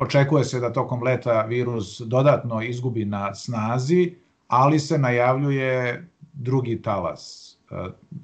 Očekuje se da tokom leta virus dodatno izgubi na snazi, ali se najavljuje drugi talas, e,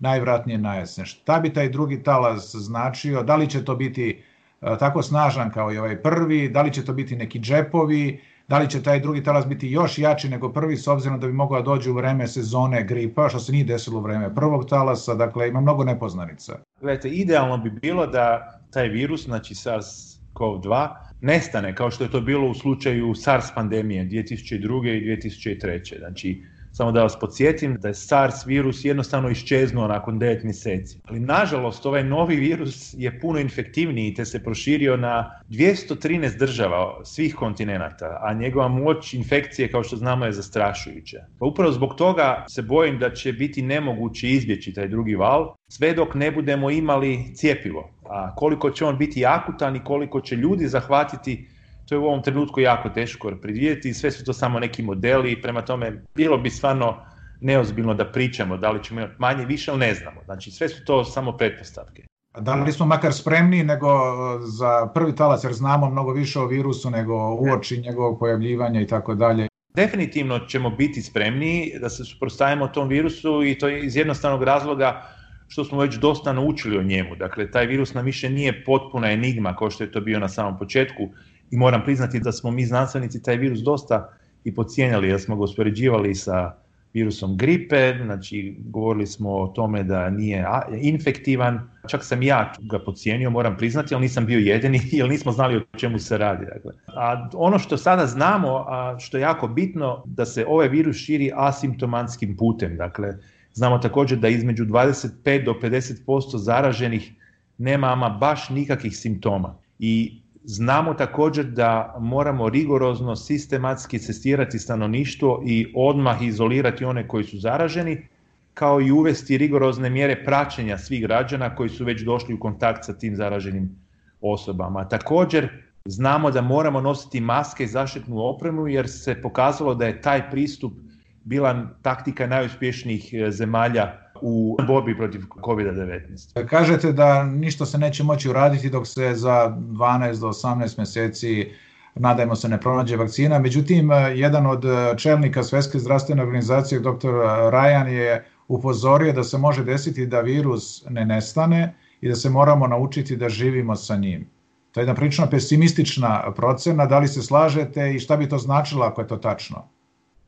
najvratnije na jesen. Šta bi taj drugi talas značio? Da li će to biti e, tako snažan kao i ovaj prvi? Da li će to biti neki džepovi? Da li će taj drugi talas biti još jači nego prvi s obzirom da bi mogao da dođe u vreme sezone gripa, što se nije desilo u vreme prvog talasa, dakle ima mnogo nepoznanica. Gledajte, idealno bi bilo da taj virus, znači SARS-CoV-2, nestane kao što je to bilo u slučaju SARS pandemije 2002. i 2003. Znači, samo da vas podsjetim da je SARS virus jednostavno iščeznuo nakon 9 mjeseci. Ali nažalost ovaj novi virus je puno infektivniji te se proširio na 213 država svih kontinenata, a njegova moć infekcije kao što znamo je zastrašujuća. Pa upravo zbog toga se bojim da će biti nemoguće izbjeći taj drugi val sve dok ne budemo imali cijepivo. A koliko će on biti akutan i koliko će ljudi zahvatiti to je u ovom trenutku jako teško predvidjeti, sve su to samo neki modeli i prema tome bilo bi stvarno neozbiljno da pričamo da li ćemo imati manje, više, ali ne znamo. Znači sve su to samo pretpostavke. Da li smo makar spremni nego za prvi talac, jer znamo mnogo više o virusu nego uoči njegovog pojavljivanja i tako dalje. Definitivno ćemo biti spremni da se suprostavimo tom virusu i to je iz jednostavnog razloga što smo već dosta naučili o njemu. Dakle, taj virus nam više nije potpuna enigma kao što je to bio na samom početku i moram priznati da smo mi znanstvenici taj virus dosta i pocijenjali, jer smo ga uspoređivali sa virusom gripe, znači govorili smo o tome da nije infektivan, čak sam ja ga pocijenio, moram priznati, ali nisam bio jedini, jer nismo znali o čemu se radi. Dakle. A ono što sada znamo, a što je jako bitno, da se ovaj virus širi asimptomatskim putem. Dakle, znamo također da između 25 do 50% zaraženih nema ama baš nikakvih simptoma. I Znamo također da moramo rigorozno sistematski testirati stanovništvo i odmah izolirati one koji su zaraženi, kao i uvesti rigorozne mjere praćenja svih građana koji su već došli u kontakt sa tim zaraženim osobama. Također znamo da moramo nositi maske i zaštitnu opremu jer se pokazalo da je taj pristup bila taktika najuspješnijih zemalja u borbi protiv COVID-19. Kažete da ništa se neće moći uraditi dok se za 12 do 18 mjeseci nadajmo se ne pronađe vakcina. Međutim, jedan od čelnika Svetske zdravstvene organizacije, dr. Rajan, je upozorio da se može desiti da virus ne nestane i da se moramo naučiti da živimo sa njim. To je jedna prilično pesimistična procena. Da li se slažete i šta bi to značilo ako je to tačno?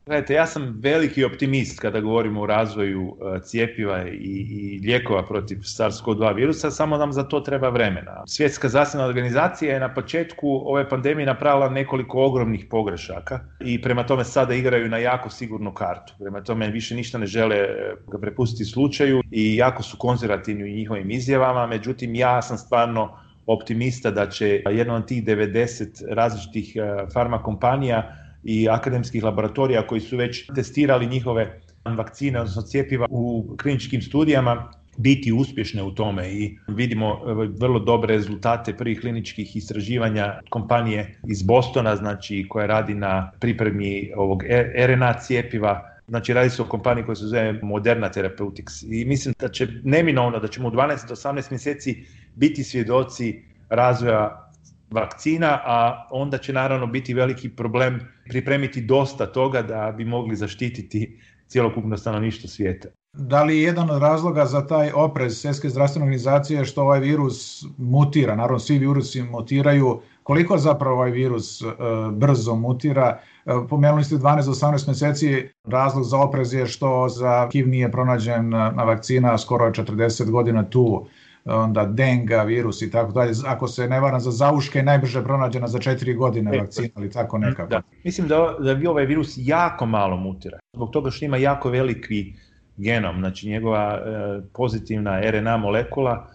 Gledajte, ja sam veliki optimist kada govorimo o razvoju e, cijepiva i, i lijekova protiv SARS-CoV-2 virusa, samo nam za to treba vremena. Svjetska zdravstvena organizacija je na početku ove pandemije napravila nekoliko ogromnih pogrešaka i prema tome sada igraju na jako sigurnu kartu. Prema tome više ništa ne žele e, ga prepustiti slučaju i jako su konzervativni u njihovim izjavama, međutim ja sam stvarno optimista da će jedna od tih 90 različitih e, farmakompanija i akademskih laboratorija koji su već testirali njihove vakcine, odnosno cijepiva u kliničkim studijama, biti uspješne u tome. I vidimo vrlo dobre rezultate prvih kliničkih istraživanja kompanije iz Bostona, znači koja radi na pripremi ovog RNA cijepiva, znači radi se o kompaniji koja se zove Moderna Therapeutics. I mislim da će neminovno da ćemo u 12 do 18 mjeseci biti svjedoci razvoja vakcina, a onda će naravno biti veliki problem pripremiti dosta toga da bi mogli zaštititi cjelokupno stanovništvo svijeta. Da li je jedan od razloga za taj oprez Svjetske zdravstvene organizacije što ovaj virus mutira? Naravno, svi virusi mutiraju. Koliko zapravo ovaj virus e, brzo mutira? E, pomenuli ste 12 do 18 mjeseci. Razlog za oprez je što za HIV nije pronađen na vakcina, skoro je 40 godina tu onda denga, virus i tako dalje. Ako se ne varam za zauške, najbrže pronađena za četiri godine e, vakcina ili tako nekako. Da. Mislim da, da bi ovaj virus jako malo mutira. Zbog toga što ima jako veliki genom, znači njegova e, pozitivna RNA molekula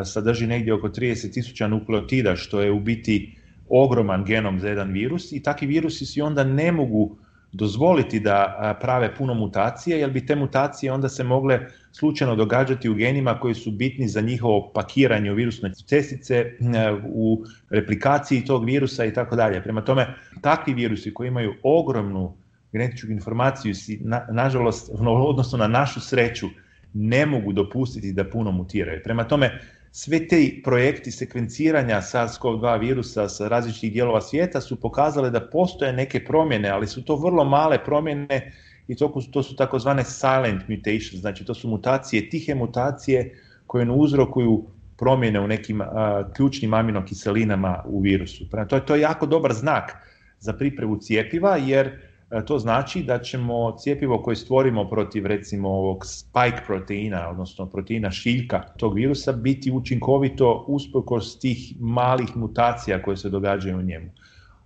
e, sadrži negdje oko 30.000 nukleotida, što je u biti ogroman genom za jedan virus i takvi virusi si onda ne mogu dozvoliti da prave puno mutacije, jer bi te mutacije onda se mogle slučajno događati u genima koji su bitni za njihovo pakiranje u virusne cestice, u replikaciji tog virusa i tako dalje. Prema tome, takvi virusi koji imaju ogromnu genetičku informaciju, na, nažalost, odnosno na našu sreću, ne mogu dopustiti da puno mutiraju. Prema tome, sve te projekti sekvenciranja SARS-CoV-2 virusa sa različitih dijelova svijeta su pokazale da postoje neke promjene, ali su to vrlo male promjene i to, to su takozvane silent mutations, znači to su mutacije, tihe mutacije koje ne uzrokuju promjene u nekim uh, ključnim aminokiselinama u virusu. Prema to je to jako dobar znak za pripremu cijepiva jer to znači da ćemo cijepivo koje stvorimo protiv recimo ovog spike proteina, odnosno proteina šiljka tog virusa, biti učinkovito usprkos tih malih mutacija koje se događaju u njemu.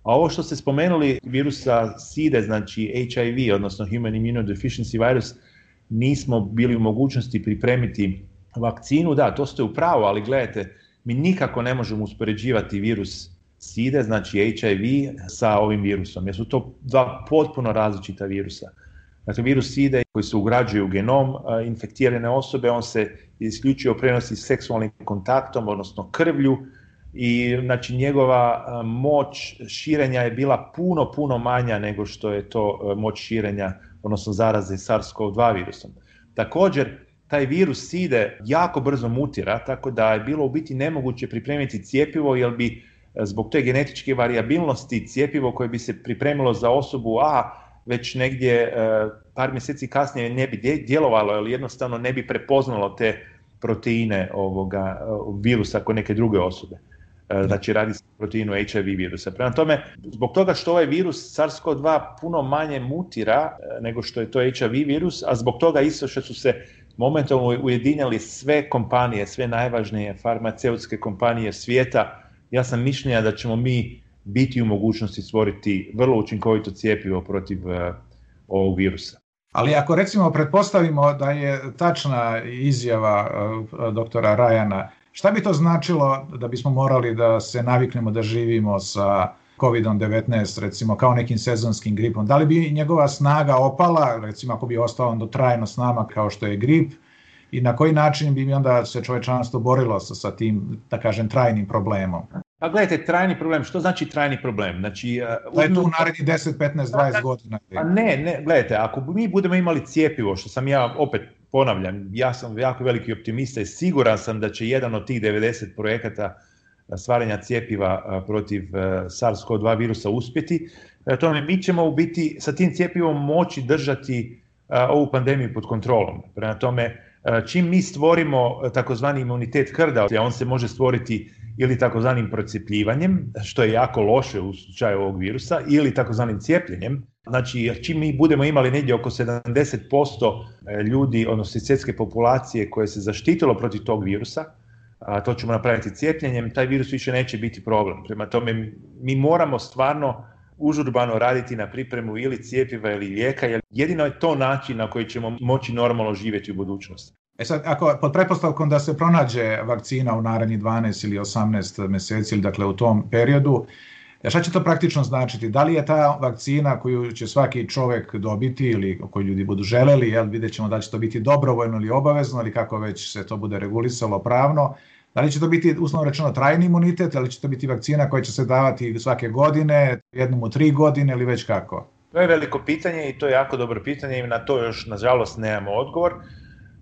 A ovo što ste spomenuli virusa SIDE, znači HIV, odnosno Human Immunodeficiency virus, nismo bili u mogućnosti pripremiti vakcinu, da, to ste u pravu, ali gledajte, mi nikako ne možemo uspoređivati virus SIDE, znači HIV, sa ovim virusom, jer su to dva potpuno različita virusa. Dakle, virus SIDE koji se ugrađuje u genom infektirane osobe, on se isključivo prenosi seksualnim kontaktom, odnosno krvlju, i znači njegova moć širenja je bila puno, puno manja nego što je to moć širenja, odnosno zaraze SARS-CoV-2 virusom. Također, taj virus SIDE jako brzo mutira, tako da je bilo u biti nemoguće pripremiti cijepivo, jer bi zbog te genetičke variabilnosti cijepivo koje bi se pripremilo za osobu A već negdje par mjeseci kasnije ne bi djelovalo, ali jednostavno ne bi prepoznalo te proteine ovoga virusa kod neke druge osobe. Znači radi se o proteinu HIV virusa. Prema tome, zbog toga što ovaj virus SARS-CoV-2 puno manje mutira nego što je to HIV virus, a zbog toga isto što su se momentalno ujedinjali sve kompanije, sve najvažnije farmaceutske kompanije svijeta, ja sam mišljenja da ćemo mi biti u mogućnosti stvoriti vrlo učinkovito cijepivo protiv uh, ovog virusa. Ali ako recimo pretpostavimo da je tačna izjava doktora Rajana, šta bi to značilo da bismo morali da se naviknemo da živimo sa COVID-19, recimo kao nekim sezonskim gripom? Da li bi njegova snaga opala, recimo ako bi ostao do trajno s nama kao što je grip, i na koji način bi mi onda se čovečanstvo borilo sa, sa tim, da kažem, trajnim problemom? Pa gledajte, trajni problem, što znači trajni problem? Znači, da je tu u naredni 10, 15, 20 godina. Pa ne, ne, gledajte, ako mi budemo imali cijepivo, što sam ja opet ponavljam, ja sam jako veliki optimista i siguran sam da će jedan od tih 90 projekata stvaranja cijepiva protiv SARS-CoV-2 virusa uspjeti. Tome, mi ćemo u biti sa tim cijepivom moći držati ovu pandemiju pod kontrolom. Prema tome, čim mi stvorimo takozvani imunitet krda, on se može stvoriti ili takozvanim procijepljivanjem, što je jako loše u slučaju ovog virusa, ili takozvanim cijepljenjem. Znači, čim mi budemo imali negdje oko 70% ljudi, odnosno svjetske populacije koje se zaštitilo protiv tog virusa, a to ćemo napraviti cijepljenjem, taj virus više neće biti problem. Prema tome, mi moramo stvarno užurbano raditi na pripremu ili cijepiva ili lijeka, jer jedino je to način na koji ćemo moći normalno živjeti u budućnosti. E sad, ako pod pretpostavkom da se pronađe vakcina u narednih 12 ili 18 mjeseci, ili dakle u tom periodu, e, šta će to praktično značiti? Da li je ta vakcina koju će svaki čovjek dobiti ili koju ljudi budu želeli, jel, vidjet ćemo da će to biti dobrovoljno ili obavezno ili kako već se to bude regulisalo pravno, Da li će to biti, uslovno rečeno, trajni imunitet, ali će to biti vakcina koja će se davati svake godine, jednom u tri godine ili već kako? To je veliko pitanje i to je jako dobro pitanje i na to još, nažalost, nemamo odgovor.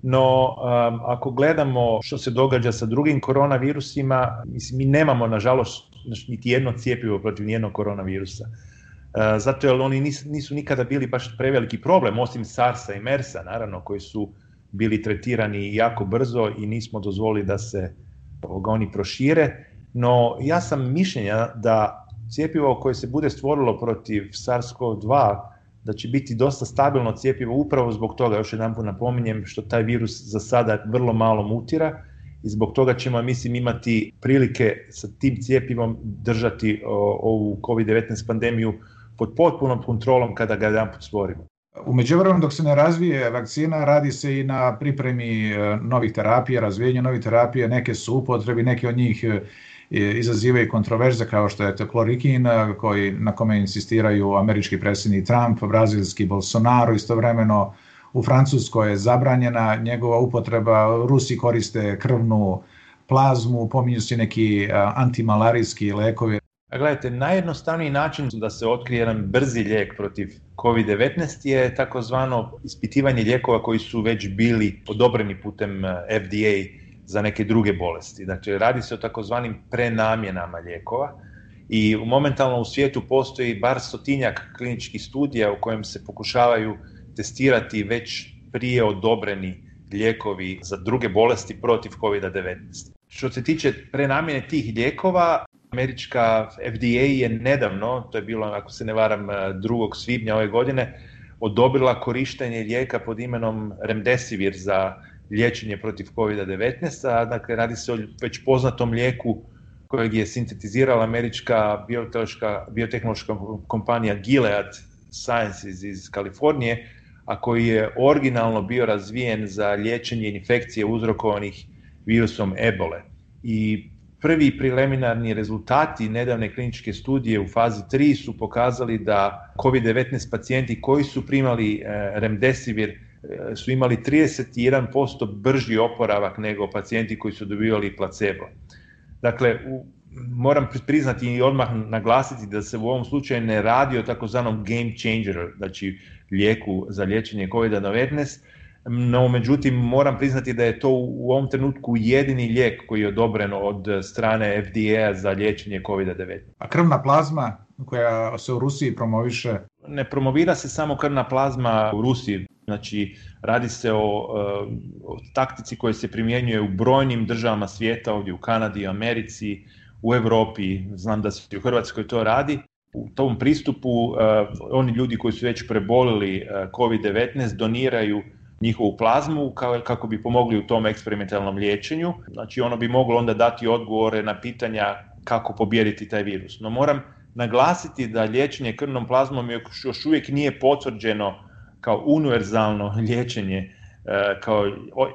No, um, ako gledamo što se događa sa drugim koronavirusima, mislim, mi nemamo, nažalost, niti jedno cijepivo protiv nijednog koronavirusa. Uh, zato jer oni nisu, nisu nikada bili baš preveliki problem, osim SARS-a i MERS-a, naravno, koji su bili tretirani jako brzo i nismo dozvolili da se ovoga, oni prošire. No, ja sam mišljenja da cijepivo koje se bude stvorilo protiv SARS-CoV-2 da će biti dosta stabilno cijepivo upravo zbog toga, još jedan put napominjem, što taj virus za sada vrlo malo mutira i zbog toga ćemo, mislim, imati prilike sa tim cijepivom držati ovu COVID-19 pandemiju pod potpunom kontrolom kada ga jedan put stvorimo. U međuvremenu dok se ne razvije vakcina, radi se i na pripremi novih terapija, razvijenju novih terapija, neke su upotrebi, neke od njih izazivaju kontroverze kao što je to klorikin koji, na kome insistiraju američki predsjednik Trump, brazilski Bolsonaro, istovremeno u Francuskoj je zabranjena njegova upotreba, Rusi koriste krvnu plazmu, pominju se neki antimalarijski lekovi. A gledajte, najjednostavniji način da se otkrije jedan brzi lijek protiv COVID-19 je takozvano ispitivanje lijekova koji su već bili odobreni putem FDA za neke druge bolesti. Dakle, radi se o takozvanim prenamjenama lijekova i momentalno u svijetu postoji bar stotinjak kliničkih studija u kojem se pokušavaju testirati već prije odobreni lijekovi za druge bolesti protiv COVID-19. Što se tiče prenamjene tih lijekova, američka FDA je nedavno, to je bilo ako se ne varam 2. svibnja ove godine, odobrila korištenje lijeka pod imenom Remdesivir za liječenje protiv COVID-19, a dakle radi se o već poznatom lijeku kojeg je sintetizirala američka biotehnološka kompanija Gilead Sciences iz Kalifornije, a koji je originalno bio razvijen za liječenje infekcije uzrokovanih virusom ebole. I prvi preliminarni rezultati nedavne kliničke studije u fazi 3 su pokazali da COVID-19 pacijenti koji su primali e, remdesivir su imali 31% brži oporavak nego pacijenti koji su dobivali placebo. Dakle, u, moram priznati i odmah naglasiti da se u ovom slučaju ne radi o takozvanom game changeru, znači lijeku za liječenje COVID-19, no međutim moram priznati da je to u ovom trenutku jedini lijek koji je odobren od strane FDA za liječenje COVID-19. A krvna plazma koja se u Rusiji promoviše? Ne promovira se samo krvna plazma u Rusiji, znači radi se o, o taktici koja se primjenjuje u brojnim državama svijeta, ovdje u Kanadi, Americi, u Europi, znam da se i u Hrvatskoj to radi. U tom pristupu uh, oni ljudi koji su već prebolili uh, COVID-19 doniraju njihovu plazmu kako bi pomogli u tom eksperimentalnom liječenju. Znači ono bi moglo onda dati odgovore na pitanja kako pobijediti taj virus. No moram naglasiti da liječenje krvnom plazmom još uvijek nije potvrđeno kao univerzalno liječenje E, kao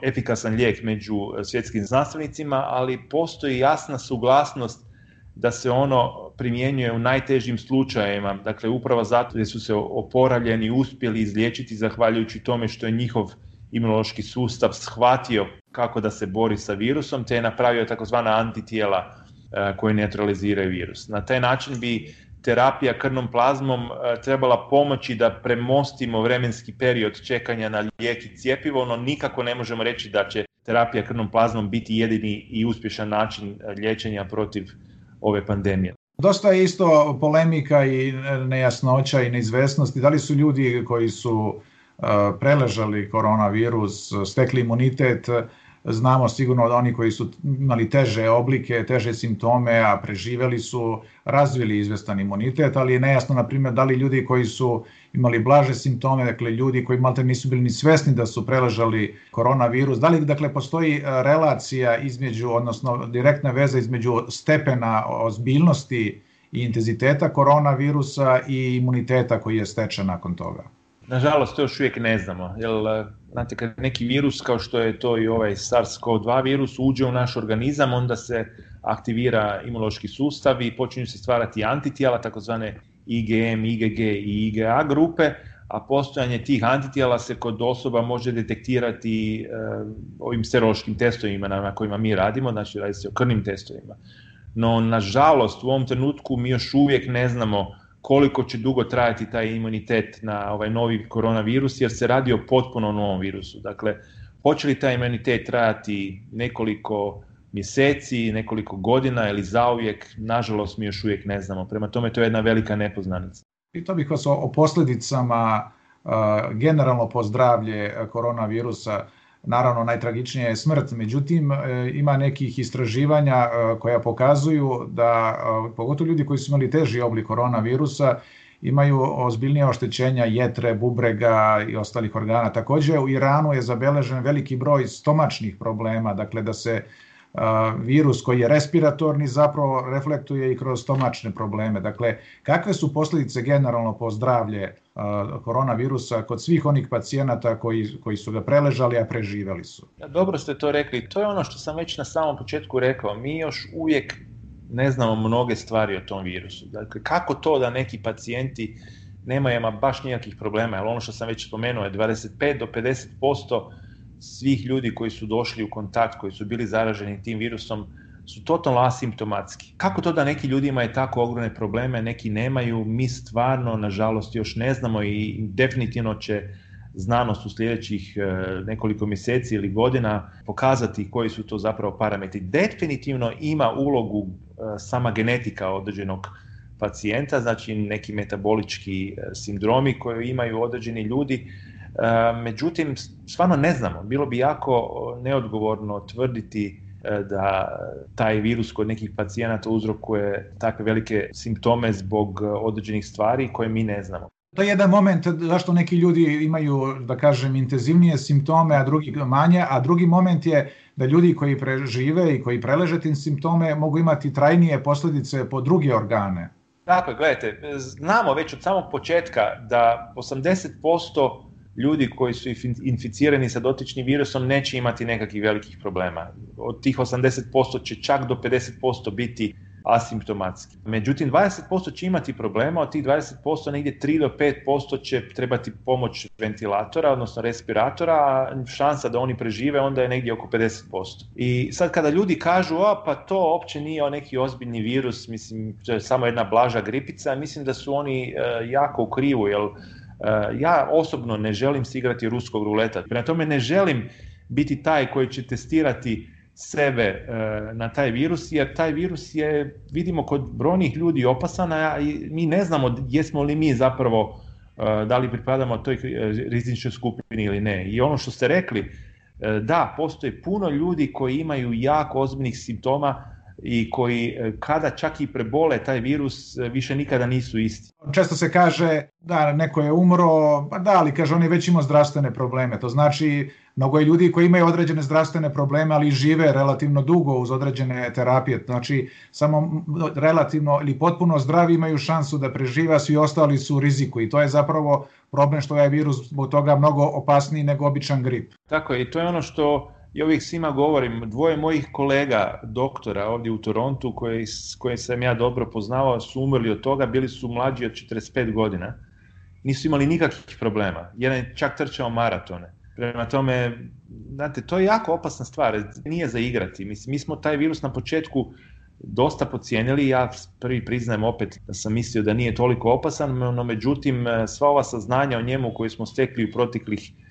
efikasan lijek među svjetskim znanstvenicima, ali postoji jasna suglasnost da se ono primjenjuje u najtežim slučajevima, dakle upravo zato jer su se oporavljeni uspjeli izliječiti zahvaljujući tome što je njihov imunološki sustav shvatio kako da se bori sa virusom, te je napravio takozvana antitijela e, koje neutraliziraju virus. Na taj način bi terapija krvnom plazmom e, trebala pomoći da premostimo vremenski period čekanja na lijek i cjepivo, no nikako ne možemo reći da će terapija krvnom plazmom biti jedini i uspješan način e, liječenja protiv ove pandemije. Dosta je isto polemika i nejasnoća i neizvesnosti. Da li su ljudi koji su e, preležali koronavirus, stekli imunitet, Znamo sigurno da oni koji su imali teže oblike, teže simptome, a preživeli su, razvili izvestan imunitet, ali je nejasno, na primjer, da li ljudi koji su imali blaže simptome, dakle ljudi koji malte nisu bili ni svesni da su preležali koronavirus, da li dakle postoji e, relacija između, odnosno direktna veza između stepena ozbiljnosti i intenziteta koronavirusa i imuniteta koji je stečen nakon toga? Nažalost, to još uvijek ne znamo. Jer, e, znate, kad neki virus, kao što je to i ovaj SARS-CoV-2 virus, uđe u naš organizam, onda se aktivira imunološki sustav i počinju se stvarati antitijela, takozvane IgM, IgG i IgA grupe, a postojanje tih antitijela se kod osoba može detektirati e, ovim serološkim testovima na kojima mi radimo, znači radi se o krvnim testovima. No, nažalost, u ovom trenutku mi još uvijek ne znamo koliko će dugo trajati taj imunitet na ovaj novi koronavirus, jer se radi o potpuno novom virusu. Dakle, hoće li taj imunitet trajati nekoliko mjeseci, nekoliko godina ili zauvijek, nažalost mi još uvijek ne znamo. Prema tome to je jedna velika nepoznanica. Pitao bih vas o, o posljedicama generalno po zdravlje koronavirusa naravno najtragičnija je smrt, međutim e, ima nekih istraživanja e, koja pokazuju da e, pogotovo ljudi koji su imali teži oblik koronavirusa imaju ozbiljnije oštećenja jetre, bubrega i ostalih organa. Takođe u Iranu je zabeležen veliki broj stomačnih problema, dakle da se virus koji je respiratorni zapravo reflektuje i kroz stomačne probleme. Dakle, kakve su posljedice generalno po zdravlje koronavirusa kod svih onih pacijenata koji, koji su ga preležali, a preživeli su? Dobro ste to rekli. To je ono što sam već na samom početku rekao. Mi još uvijek ne znamo mnoge stvari o tom virusu. Dakle, kako to da neki pacijenti nemaju baš nijakih problema, jer ono što sam već spomenuo je 25 do 50% svih ljudi koji su došli u kontakt, koji su bili zaraženi tim virusom, su totalno asimptomatski. Kako to da neki ljudi imaju tako ogromne probleme, neki nemaju, mi stvarno, nažalost, još ne znamo i definitivno će znanost u sljedećih e, nekoliko mjeseci ili godina pokazati koji su to zapravo parametri. Definitivno ima ulogu e, sama genetika određenog pacijenta, znači neki metabolički sindromi koje imaju određeni ljudi, međutim stvarno ne znamo, bilo bi jako neodgovorno tvrditi da taj virus kod nekih pacijenata uzrokuje takve velike simptome zbog određenih stvari koje mi ne znamo. To je jedan moment zašto neki ljudi imaju, da kažem, intenzivnije simptome, a drugi manje, a drugi moment je da ljudi koji prežive i koji preleže tim simptome mogu imati trajnije posljedice po druge organe. Tako je, gledajte, znamo već od samog početka da 80% ljudi koji su inficirani sa dotičnim virusom neće imati nekakvih velikih problema. Od tih 80% će čak do 50% biti asimptomatski. Međutim, 20% će imati problema, od tih 20% negdje 3 do 5% će trebati pomoć ventilatora, odnosno respiratora, a šansa da oni prežive onda je negdje oko 50%. I sad kada ljudi kažu, a pa to uopće nije neki ozbiljni virus, mislim, to je samo jedna blaža gripica, mislim da su oni uh, jako u krivu, jer ja osobno ne želim si igrati ruskog ruleta. Prema tome ne želim biti taj koji će testirati sebe e, na taj virus, jer taj virus je, vidimo, kod brojnih ljudi opasan, a mi ne znamo jesmo li mi zapravo, e, da li pripadamo toj rizičnoj skupini ili ne. I ono što ste rekli, da, postoje puno ljudi koji imaju jako ozbiljnih simptoma, i koji kada čak i prebole taj virus više nikada nisu isti. Često se kaže da neko je umro, pa da, ali kaže on je već imao zdravstvene probleme. To znači Mnogo je ljudi koji imaju određene zdravstvene probleme, ali žive relativno dugo uz određene terapije. Znači, samo relativno ili potpuno zdravi imaju šansu da preživa, svi ostali su u riziku i to je zapravo problem što je virus zbog toga mnogo opasniji nego običan grip. Tako je, i to je ono što i uvijek svima govorim, dvoje mojih kolega, doktora ovdje u Torontu, koje, koje sam ja dobro poznavao, su umrli od toga, bili su mlađi od 45 godina. Nisu imali nikakvih problema. Jedan je čak trčao maratone. Prema tome, znate, to je jako opasna stvar, nije za igrati. Mi smo taj virus na početku dosta pocijenili, ja prvi priznajem opet da sam mislio da nije toliko opasan, no međutim sva ova saznanja o njemu koje smo stekli u proteklih e,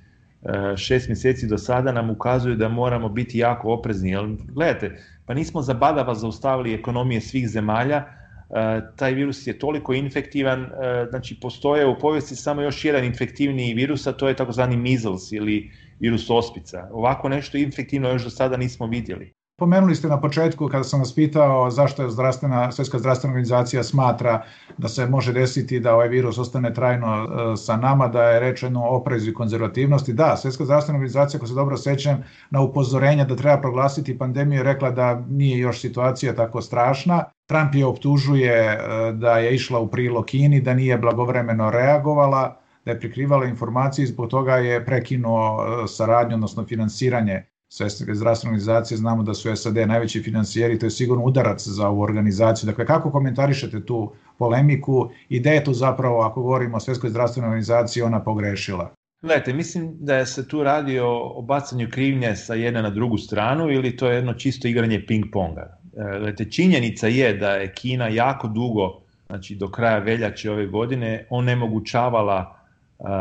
šest mjeseci do sada nam ukazuju da moramo biti jako oprezni. Jer, gledajte, pa nismo za badava zaustavili ekonomije svih zemalja, e, taj virus je toliko infektivan, e, znači postoje u povijesti samo još jedan infektivniji virus, a to je takozvani measles ili virus ospica. Ovako nešto infektivno još do sada nismo vidjeli. Pomenuli ste na početku kada sam vas pitao zašto je zdravstvena, Svjetska zdravstvena organizacija smatra da se može desiti da ovaj virus ostane trajno e, sa nama, da je rečeno oprezi i konzervativnosti. Da, Svjetska zdravstvena organizacija, ako se dobro sećam, na upozorenja da treba proglasiti pandemiju rekla da nije još situacija tako strašna. Trump je optužuje e, da je išla u prilog Kini, da nije blagovremeno reagovala, da je prikrivala informacije i zbog toga je prekinuo e, saradnju, odnosno finansiranje Svetske zdravstvene organizacije, znamo da su SAD najveći financijeri, to je sigurno udarac za ovu organizaciju. Dakle, kako komentarišete tu polemiku i gde je tu zapravo, ako govorimo o Svetskoj zdravstvenoj organizaciji, ona pogrešila? Gledajte, mislim da se tu radi o, o bacanju krivnje sa jedne na drugu stranu ili to je jedno čisto igranje ping-ponga. E, gledajte, činjenica je da je Kina jako dugo, znači do kraja veljače ove godine, onemogućavala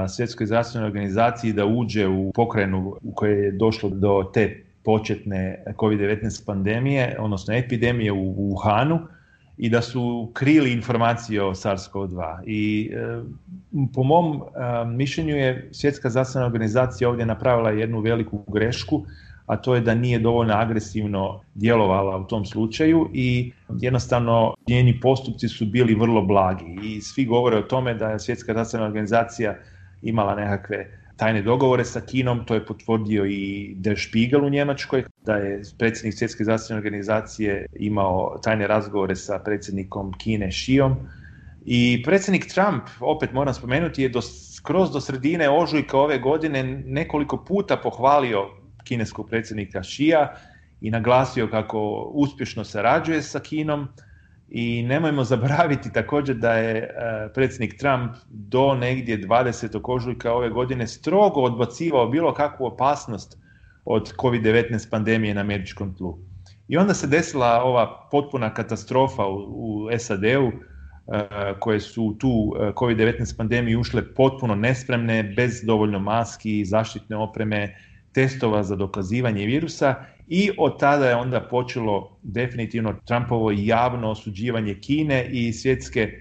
svjetskoj zdravstvenoj organizaciji da uđe u pokrajinu u kojoj je došlo do te početne COVID-19 pandemije, odnosno epidemije u Wuhanu i da su krili informacije o SARS-CoV-2. I e, po mom e, mišljenju je Svjetska zdravstvena organizacija ovdje napravila jednu veliku grešku, a to je da nije dovoljno agresivno djelovala u tom slučaju i jednostavno njeni postupci su bili vrlo blagi. I svi govore o tome da je Svjetska zdravstvena organizacija imala nekakve tajne dogovore sa Kinom, to je potvrdio i Der Spiegel u Njemačkoj, da je predsjednik Svjetske zdravstvene organizacije imao tajne razgovore sa predsjednikom Kine Xiom. I predsjednik Trump, opet moram spomenuti, je do, skroz do sredine ožujka ove godine nekoliko puta pohvalio kineskog predsjednika Xia i naglasio kako uspješno sarađuje sa Kinom i nemojmo zaboraviti također da je e, predsjednik Trump do negdje 20. ožujka ove godine strogo odbacivao bilo kakvu opasnost od COVID-19 pandemije na američkom tlu. I onda se desila ova potpuna katastrofa u, SAD-u koje su tu COVID-19 pandemiju ušle potpuno nespremne, bez dovoljno maski, zaštitne opreme, testova za dokazivanje virusa i od tada je onda počelo definitivno Trumpovo javno osuđivanje Kine i svjetske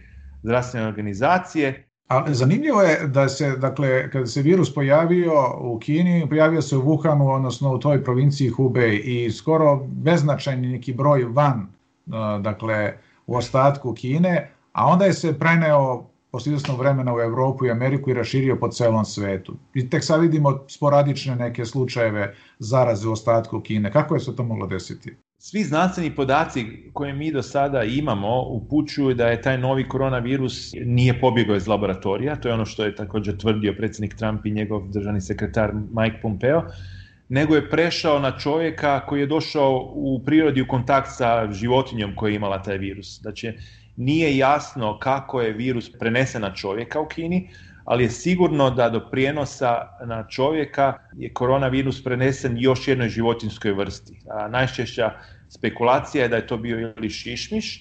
zdravstvene organizacije. A zanimljivo je da se, dakle, kada se virus pojavio u Kini, pojavio se u Wuhanu, odnosno u toj provinciji Hubei i skoro beznačajni neki broj van, dakle, u ostatku Kine, a onda je se preneo posle izvesnog vremena u Evropu i Ameriku i raširio po celom svetu. I tek sad vidimo sporadične neke slučajeve zaraze u ostatku Kine. Kako je se to moglo desiti? Svi znanstveni podaci koje mi do sada imamo upućuju da je taj novi koronavirus nije pobjegao iz laboratorija, to je ono što je također tvrdio predsjednik Trump i njegov državni sekretar Mike Pompeo, nego je prešao na čovjeka koji je došao u prirodi u kontakt sa životinjom koja je imala taj virus. Znači, nije jasno kako je virus prenesen na čovjeka u Kini, ali je sigurno da do prijenosa na čovjeka je koronavirus prenesen još jednoj životinskoj vrsti. A najčešća spekulacija je da je to bio ili šišmiš,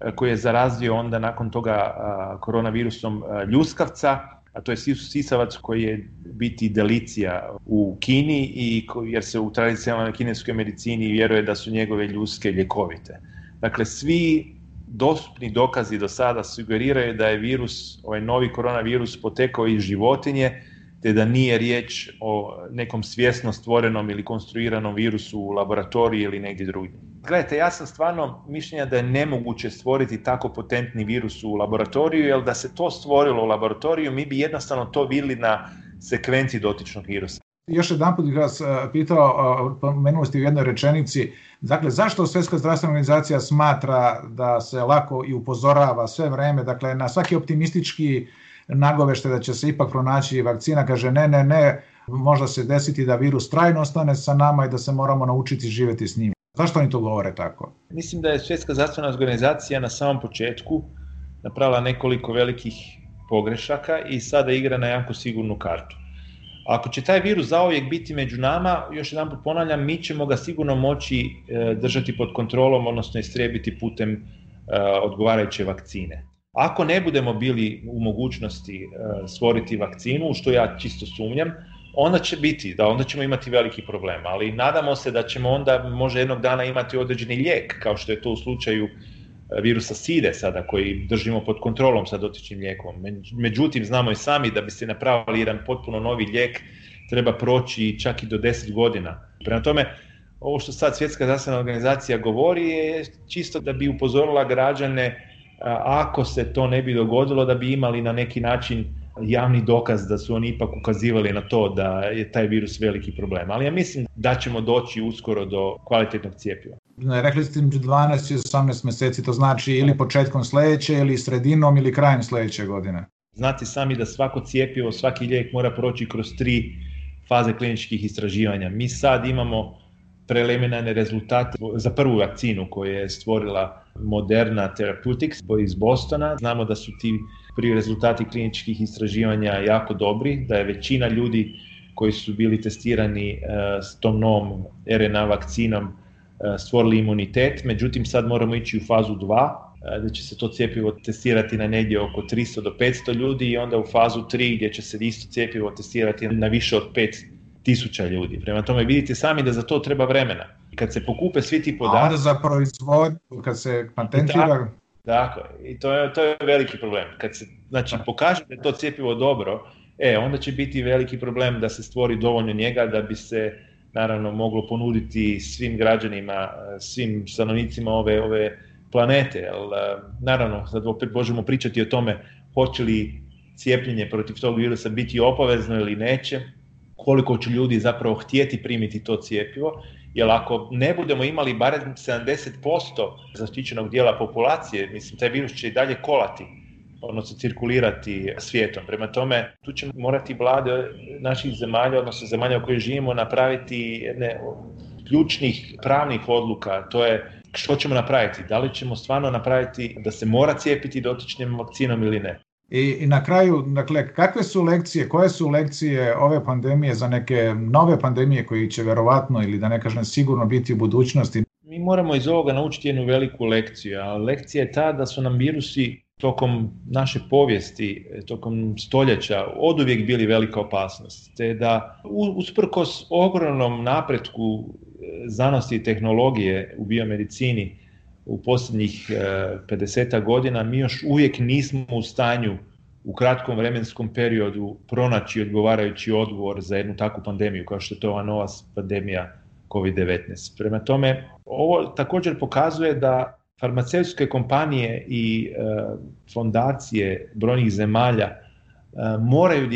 e, koji je zarazio onda nakon toga koronavirusom ljuskavca, a to je sisavac koji je biti delicija u Kini i jer se u tradicionalnoj kineskoj medicini vjeruje da su njegove ljuske ljekovite. Dakle, svi dostupni dokazi do sada sugeriraju da je virus, ovaj novi koronavirus potekao iz životinje, te da nije riječ o nekom svjesno stvorenom ili konstruiranom virusu u laboratoriji ili negdje drugdje. Gledajte, ja sam stvarno mišljenja da je nemoguće stvoriti tako potentni virus u laboratoriju, jer da se to stvorilo u laboratoriju, mi bi jednostavno to vidjeli na sekvenciji dotičnog virusa. Još jedan put bih vas pitao, pomenuli ste u jednoj rečenici, dakle zašto Svjetska zdravstvena organizacija smatra da se lako i upozorava sve vreme, dakle na svaki optimistički nagovešte da će se ipak pronaći vakcina, kaže ne, ne, ne, možda se desiti da virus trajno ostane sa nama i da se moramo naučiti živjeti s njim. Zašto oni to govore tako? Mislim da je Svjetska zdravstvena organizacija na samom početku napravila nekoliko velikih pogrešaka i sada igra na jako sigurnu kartu. Ako će taj virus zauvijek biti među nama, još jedan ponavljam, mi ćemo ga sigurno moći e, držati pod kontrolom, odnosno istrijebiti putem e, odgovarajuće vakcine. Ako ne budemo bili u mogućnosti e, stvoriti vakcinu, što ja čisto sumnjam, onda će biti, da onda ćemo imati veliki problem, ali nadamo se da ćemo onda možda jednog dana imati određeni lijek, kao što je to u slučaju virusa SIDE sada koji držimo pod kontrolom sa dotičnim lijekom. Međutim, znamo i sami da bi se napravili jedan potpuno novi lijek treba proći čak i do 10 godina. Prema tome, ovo što sad Svjetska zdravstvena organizacija govori je čisto da bi upozorila građane ako se to ne bi dogodilo da bi imali na neki način javni dokaz da su oni ipak ukazivali na to da je taj virus veliki problem. Ali ja mislim da ćemo doći uskoro do kvalitetnog cijepiva. Rekli ste 12 i 18 mjeseci, to znači ili početkom sljedeće, ili sredinom, ili krajem sljedeće godine. Znate sami da svako cijepivo, svaki lijek mora proći kroz tri faze kliničkih istraživanja. Mi sad imamo preliminarne rezultate za prvu vakcinu koju je stvorila Moderna Therapeutics iz Bostona. Znamo da su ti prvi rezultati kliničkih istraživanja jako dobri, da je većina ljudi koji su bili testirani e, s tom novom RNA vakcinom e, stvorili imunitet, međutim sad moramo ići u fazu 2, e, gdje će se to cijepivo testirati na negdje oko 300 do 500 ljudi i onda u fazu 3 gdje će se isto cijepivo testirati na više od 5000 ljudi. Prema tome vidite sami da za to treba vremena. Kad se pokupe svi ti podaci... A onda za proizvod, kad se patentira... Dakle, i to je, to je veliki problem. Kad se znači, pokaže da je to cjepivo dobro, e, onda će biti veliki problem da se stvori dovoljno njega da bi se naravno moglo ponuditi svim građanima, svim stanovnicima ove, ove planete. Jel, naravno, sad opet možemo pričati o tome hoće li cijepljenje protiv tog virusa biti obavezno ili neće, koliko će ljudi zapravo htjeti primiti to cijepivo jer ako ne budemo imali barem 70% zaštićenog dijela populacije, mislim, taj virus će i dalje kolati, odnosno cirkulirati svijetom. Prema tome, tu će morati vlade naših zemalja, odnosno zemalja u kojoj živimo, napraviti jedne ključnih pravnih odluka, to je što ćemo napraviti, da li ćemo stvarno napraviti da se mora cijepiti dotičnim vakcinom ili ne. I, na kraju, dakle, kakve su lekcije, koje su lekcije ove pandemije za neke nove pandemije koji će verovatno ili da ne kažem sigurno biti u budućnosti? Mi moramo iz ovoga naučiti jednu veliku lekciju, a lekcija je ta da su nam virusi tokom naše povijesti, tokom stoljeća, oduvijek bili velika opasnost. Te da usprkos ogromnom napretku znanosti i tehnologije u biomedicini u posljednjih 50 godina, mi još uvijek nismo u stanju u kratkom vremenskom periodu pronaći odgovarajući odgovor za jednu takvu pandemiju kao što je to ova nova pandemija COVID-19. Prema tome, ovo također pokazuje da farmaceutske kompanije i e, fondacije brojnih zemalja e, moraju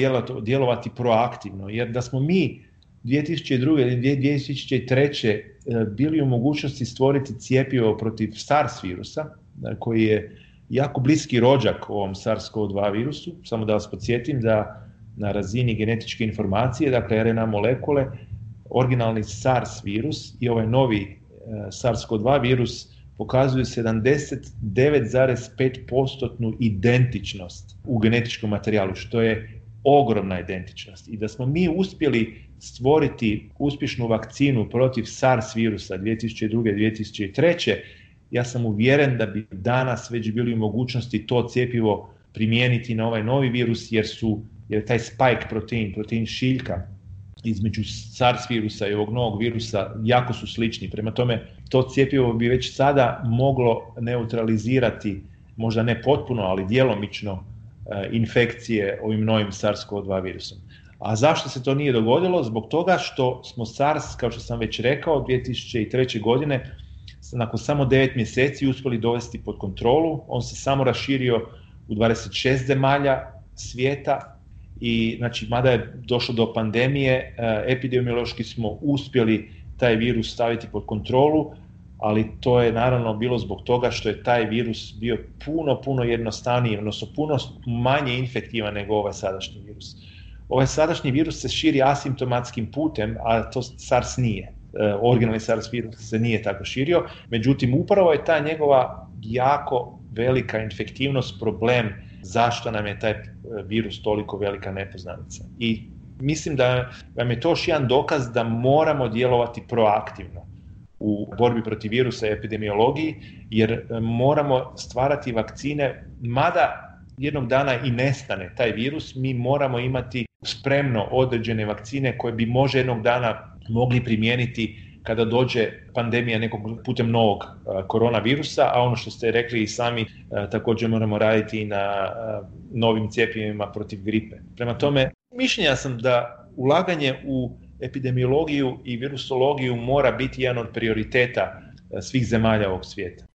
djelovati proaktivno, jer da smo mi 2002. ili 2003. E, bili u mogućnosti stvoriti cijepivo protiv SARS virusa, koji je jako bliski rođak ovom SARS-CoV-2 virusu. Samo da vas podsjetim da na razini genetičke informacije, dakle RNA molekule, originalni SARS virus i ovaj novi e, SARS-CoV-2 virus pokazuju 79,5% identičnost u genetičkom materijalu, što je ogromna identičnost. I da smo mi uspjeli stvoriti uspješnu vakcinu protiv SARS virusa 2002. 2003 ja sam uvjeren da bi danas već bili u mogućnosti to cjepivo primijeniti na ovaj novi virus jer su jer taj spike protein, protein šiljka između SARS virusa i ovog novog virusa jako su slični. Prema tome, to cjepivo bi već sada moglo neutralizirati, možda ne potpuno, ali djelomično, e, infekcije ovim novim SARS-CoV-2 virusom. A zašto se to nije dogodilo? Zbog toga što smo SARS, kao što sam već rekao, 2003. godine nakon samo 9 mjeseci uspjeli dovesti pod kontrolu. On se samo raširio u 26 zemalja svijeta i znači mada je došlo do pandemije, e, epidemiološki smo uspjeli taj virus staviti pod kontrolu, ali to je naravno bilo zbog toga što je taj virus bio puno, puno jednostavniji, odnosno puno manje infektivan nego ovaj sadašnji virus. Ovaj sadašnji virus se širi asimptomatskim putem, a to SARS nije. E, originalni SARS virus se nije tako širio, međutim upravo je ta njegova jako velika infektivnost problem zašto nam je taj e, virus toliko velika nepoznanica. I mislim da vam je to još jedan dokaz da moramo djelovati proaktivno u borbi protiv virusa i epidemiologiji, jer e, moramo stvarati vakcine, mada jednog dana i nestane taj virus, mi moramo imati spremno određene vakcine koje bi može jednog dana mogli primijeniti kada dođe pandemija nekog putem novog koronavirusa, a ono što ste rekli i sami, također moramo raditi i na novim cijepivima protiv gripe. Prema tome, mišljenja sam da ulaganje u epidemiologiju i virusologiju mora biti jedan od prioriteta svih zemalja ovog svijeta.